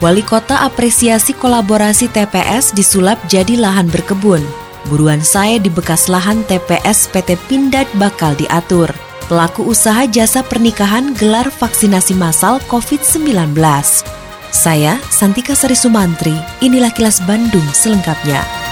Wali Kota apresiasi kolaborasi TPS disulap jadi lahan berkebun. Buruan saya di bekas lahan TPS PT Pindad bakal diatur. Pelaku usaha jasa pernikahan gelar vaksinasi massal COVID-19. Saya, Santika Sari Sumantri, inilah kilas Bandung selengkapnya.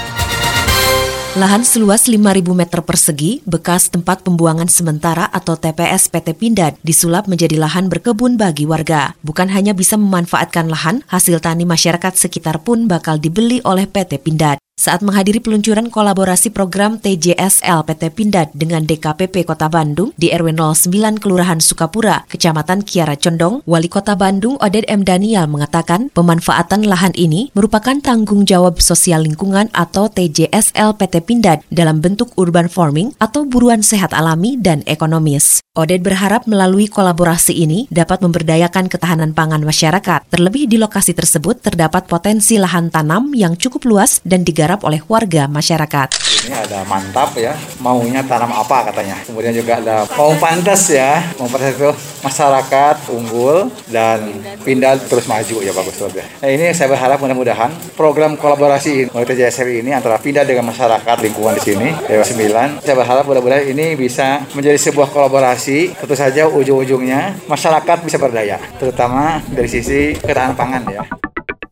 Lahan seluas 5.000 meter persegi, bekas tempat pembuangan sementara atau TPS PT Pindad, disulap menjadi lahan berkebun bagi warga. Bukan hanya bisa memanfaatkan lahan, hasil tani masyarakat sekitar pun bakal dibeli oleh PT Pindad saat menghadiri peluncuran kolaborasi program TJSL PT Pindad dengan DKPP Kota Bandung di RW 09 Kelurahan Sukapura, Kecamatan Kiara Condong, Wali Kota Bandung Oded M. Daniel mengatakan pemanfaatan lahan ini merupakan tanggung jawab sosial lingkungan atau TJSL PT Pindad dalam bentuk urban farming atau buruan sehat alami dan ekonomis. Oded berharap melalui kolaborasi ini dapat memberdayakan ketahanan pangan masyarakat. Terlebih di lokasi tersebut terdapat potensi lahan tanam yang cukup luas dan digarap digarap oleh warga masyarakat. Ini ada mantap ya, maunya tanam apa katanya. Kemudian juga ada mau pantas ya, mau pantas itu masyarakat unggul dan pindah terus maju ya bagus lebih. Nah ini saya berharap mudah-mudahan program kolaborasi ini, TJSR ini antara pindah dengan masyarakat lingkungan di sini, Dewa 9. Saya berharap mudah-mudahan ini bisa menjadi sebuah kolaborasi, tentu saja ujung-ujungnya masyarakat bisa berdaya, terutama dari sisi ketahanan pangan ya.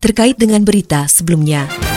Terkait dengan berita sebelumnya.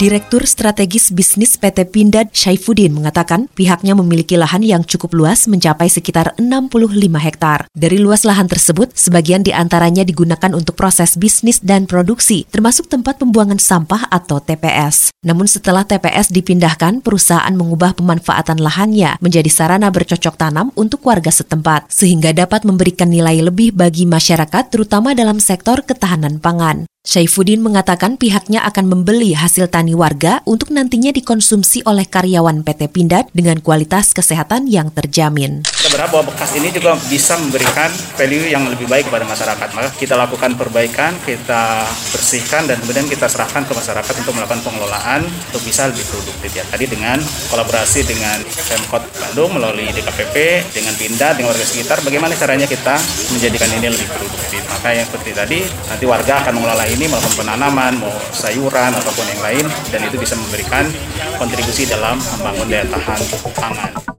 Direktur Strategis Bisnis PT Pindad Syaifuddin mengatakan pihaknya memiliki lahan yang cukup luas mencapai sekitar 65 hektar. Dari luas lahan tersebut, sebagian di antaranya digunakan untuk proses bisnis dan produksi, termasuk tempat pembuangan sampah atau TPS. Namun setelah TPS dipindahkan, perusahaan mengubah pemanfaatan lahannya menjadi sarana bercocok tanam untuk warga setempat, sehingga dapat memberikan nilai lebih bagi masyarakat terutama dalam sektor ketahanan pangan. Syaifuddin mengatakan pihaknya akan membeli hasil tani warga untuk nantinya dikonsumsi oleh karyawan PT Pindad dengan kualitas kesehatan yang terjamin. Berharap bahwa bekas ini juga bisa memberikan value yang lebih baik kepada masyarakat. Maka kita lakukan perbaikan, kita bersihkan dan kemudian kita serahkan ke masyarakat untuk melakukan pengelolaan untuk bisa lebih produktif ya. Tadi dengan kolaborasi dengan Pemkot Bandung melalui DKPP, dengan Pindad, dengan warga sekitar, bagaimana caranya kita menjadikan ini lebih produktif. Maka yang seperti tadi, nanti warga akan mengelola ini melakukan penanaman, mau sayuran ataupun yang lain, dan itu bisa memberikan kontribusi dalam membangun daya tahan pangan.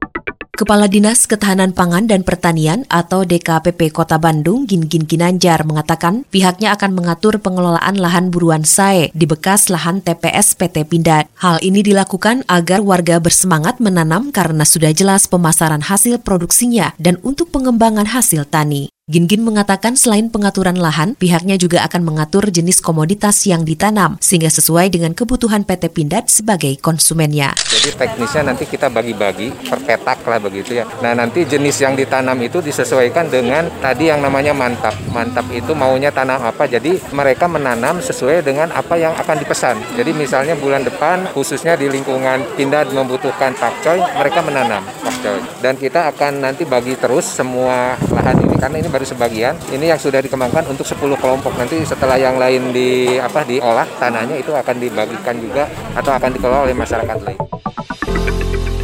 Kepala Dinas Ketahanan Pangan dan Pertanian atau DKPP Kota Bandung Gin Gin Ginanjar mengatakan pihaknya akan mengatur pengelolaan lahan buruan sae di bekas lahan TPS PT Pindad. Hal ini dilakukan agar warga bersemangat menanam karena sudah jelas pemasaran hasil produksinya dan untuk pengembangan hasil tani. Gin-Gin mengatakan selain pengaturan lahan, pihaknya juga akan mengatur jenis komoditas yang ditanam sehingga sesuai dengan kebutuhan PT Pindad sebagai konsumennya. Jadi teknisnya nanti kita bagi-bagi per petak lah begitu ya. Nah nanti jenis yang ditanam itu disesuaikan dengan tadi yang namanya mantap. Mantap itu maunya tanam apa, jadi mereka menanam sesuai dengan apa yang akan dipesan. Jadi misalnya bulan depan khususnya di lingkungan Pindad membutuhkan pakcoy, mereka menanam pakcoy. Dan kita akan nanti bagi terus semua lahan ini karena ini baru sebagian. Ini yang sudah dikembangkan untuk 10 kelompok. Nanti setelah yang lain di apa diolah tanahnya itu akan dibagikan juga atau akan dikelola oleh masyarakat lain.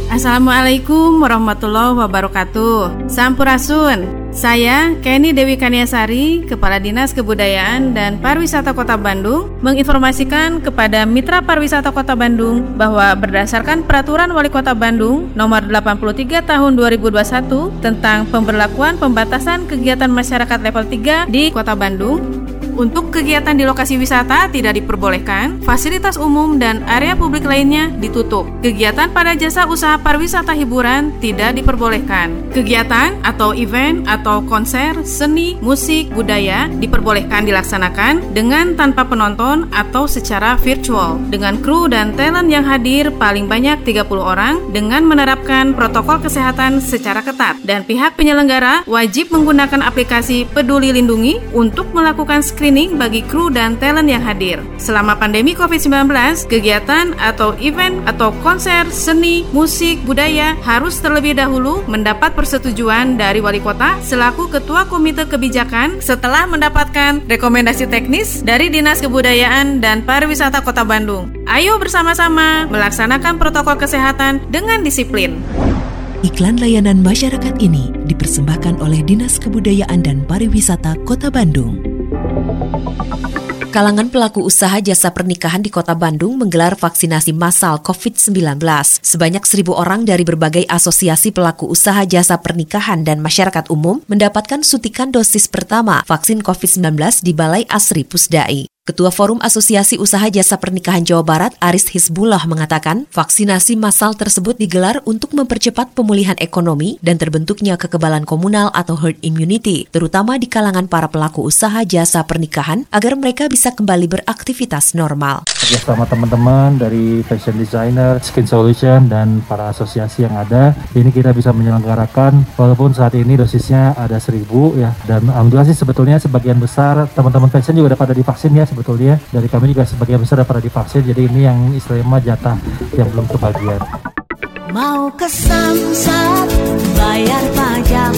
Assalamualaikum warahmatullahi wabarakatuh. Sampurasun. Saya Kenny Dewi Kaniasari, Kepala Dinas Kebudayaan dan Pariwisata Kota Bandung, menginformasikan kepada Mitra Pariwisata Kota Bandung bahwa berdasarkan Peraturan Wali Kota Bandung Nomor 83 Tahun 2021 tentang pemberlakuan pembatasan kegiatan masyarakat level 3 di Kota Bandung, untuk kegiatan di lokasi wisata tidak diperbolehkan, fasilitas umum dan area publik lainnya ditutup. Kegiatan pada jasa usaha pariwisata hiburan tidak diperbolehkan. Kegiatan atau event atau konser, seni, musik, budaya diperbolehkan dilaksanakan dengan tanpa penonton atau secara virtual dengan kru dan talent yang hadir paling banyak 30 orang dengan menerapkan protokol kesehatan secara ketat dan pihak penyelenggara wajib menggunakan aplikasi Peduli Lindungi untuk melakukan screening screening bagi kru dan talent yang hadir. Selama pandemi COVID-19, kegiatan atau event atau konser, seni, musik, budaya harus terlebih dahulu mendapat persetujuan dari wali kota selaku ketua komite kebijakan setelah mendapatkan rekomendasi teknis dari Dinas Kebudayaan dan Pariwisata Kota Bandung. Ayo bersama-sama melaksanakan protokol kesehatan dengan disiplin. Iklan layanan masyarakat ini dipersembahkan oleh Dinas Kebudayaan dan Pariwisata Kota Bandung. Kalangan pelaku usaha jasa pernikahan di Kota Bandung menggelar vaksinasi massal COVID-19. Sebanyak seribu orang dari berbagai asosiasi pelaku usaha jasa pernikahan dan masyarakat umum mendapatkan suntikan dosis pertama vaksin COVID-19 di Balai Asri Pusdai. Ketua Forum Asosiasi Usaha Jasa Pernikahan Jawa Barat, Aris Hizbullah mengatakan, vaksinasi massal tersebut digelar untuk mempercepat pemulihan ekonomi dan terbentuknya kekebalan komunal atau herd immunity, terutama di kalangan para pelaku usaha jasa pernikahan agar mereka bisa kembali beraktivitas normal. Bersama teman-teman dari fashion designer, skin solution, dan para asosiasi yang ada, ini kita bisa menyelenggarakan walaupun saat ini dosisnya ada seribu ya, dan alhamdulillah sih sebetulnya sebagian besar teman-teman fashion juga dapat divaksin ya sebetulnya dari kami juga sebagian besar pada divaksin jadi ini yang istilahnya jatah yang belum kebagian. Mau ke Samsat bayar pajak.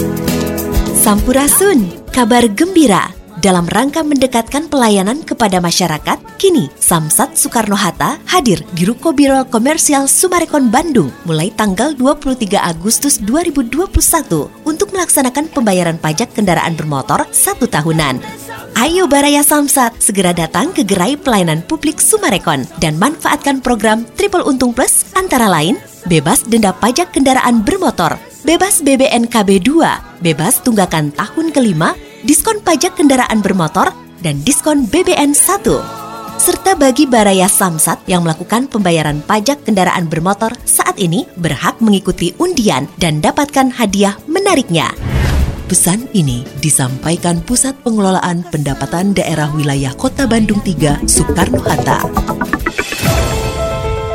Sampurasun kabar gembira dalam rangka mendekatkan pelayanan kepada masyarakat, kini Samsat Soekarno-Hatta hadir di Ruko Biro Komersial Sumarekon Bandung mulai tanggal 23 Agustus 2021 untuk melaksanakan pembayaran pajak kendaraan bermotor satu tahunan. Ayo Baraya Samsat, segera datang ke gerai pelayanan publik Sumarekon dan manfaatkan program Triple Untung Plus antara lain bebas denda pajak kendaraan bermotor, bebas BBNKB 2, bebas tunggakan tahun kelima, diskon pajak kendaraan bermotor, dan diskon BBN 1. Serta bagi Baraya Samsat yang melakukan pembayaran pajak kendaraan bermotor saat ini berhak mengikuti undian dan dapatkan hadiah menariknya. Pesan ini disampaikan Pusat Pengelolaan Pendapatan Daerah Wilayah Kota Bandung 3 Soekarno-Hatta.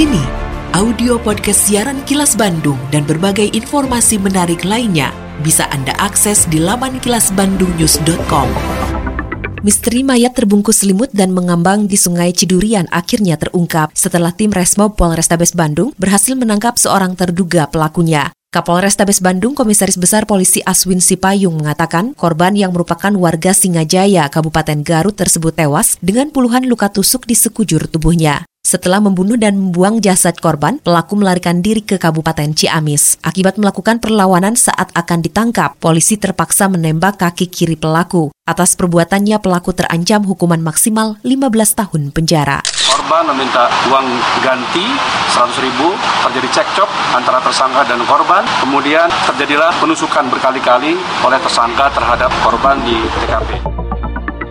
Kini, audio podcast siaran Kilas Bandung dan berbagai informasi menarik lainnya bisa Anda akses di laman kilasbandungnews.com. Misteri mayat terbungkus selimut dan mengambang di Sungai Cidurian akhirnya terungkap setelah tim Resmo Polrestabes Bandung berhasil menangkap seorang terduga pelakunya. Kapolrestabes Bandung Komisaris Besar Polisi Aswin Sipayung mengatakan korban yang merupakan warga Singajaya, Kabupaten Garut tersebut tewas dengan puluhan luka tusuk di sekujur tubuhnya. Setelah membunuh dan membuang jasad korban, pelaku melarikan diri ke Kabupaten Ciamis. Akibat melakukan perlawanan saat akan ditangkap, polisi terpaksa menembak kaki kiri pelaku. Atas perbuatannya, pelaku terancam hukuman maksimal 15 tahun penjara. Korban meminta uang ganti 100 ribu, terjadi cekcok antara tersangka dan korban. Kemudian terjadilah penusukan berkali-kali oleh tersangka terhadap korban di TKP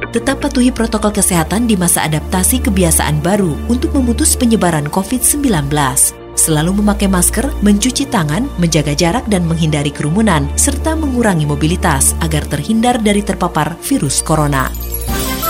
tetap patuhi protokol kesehatan di masa adaptasi kebiasaan baru untuk memutus penyebaran COVID-19. Selalu memakai masker, mencuci tangan, menjaga jarak dan menghindari kerumunan, serta mengurangi mobilitas agar terhindar dari terpapar virus corona.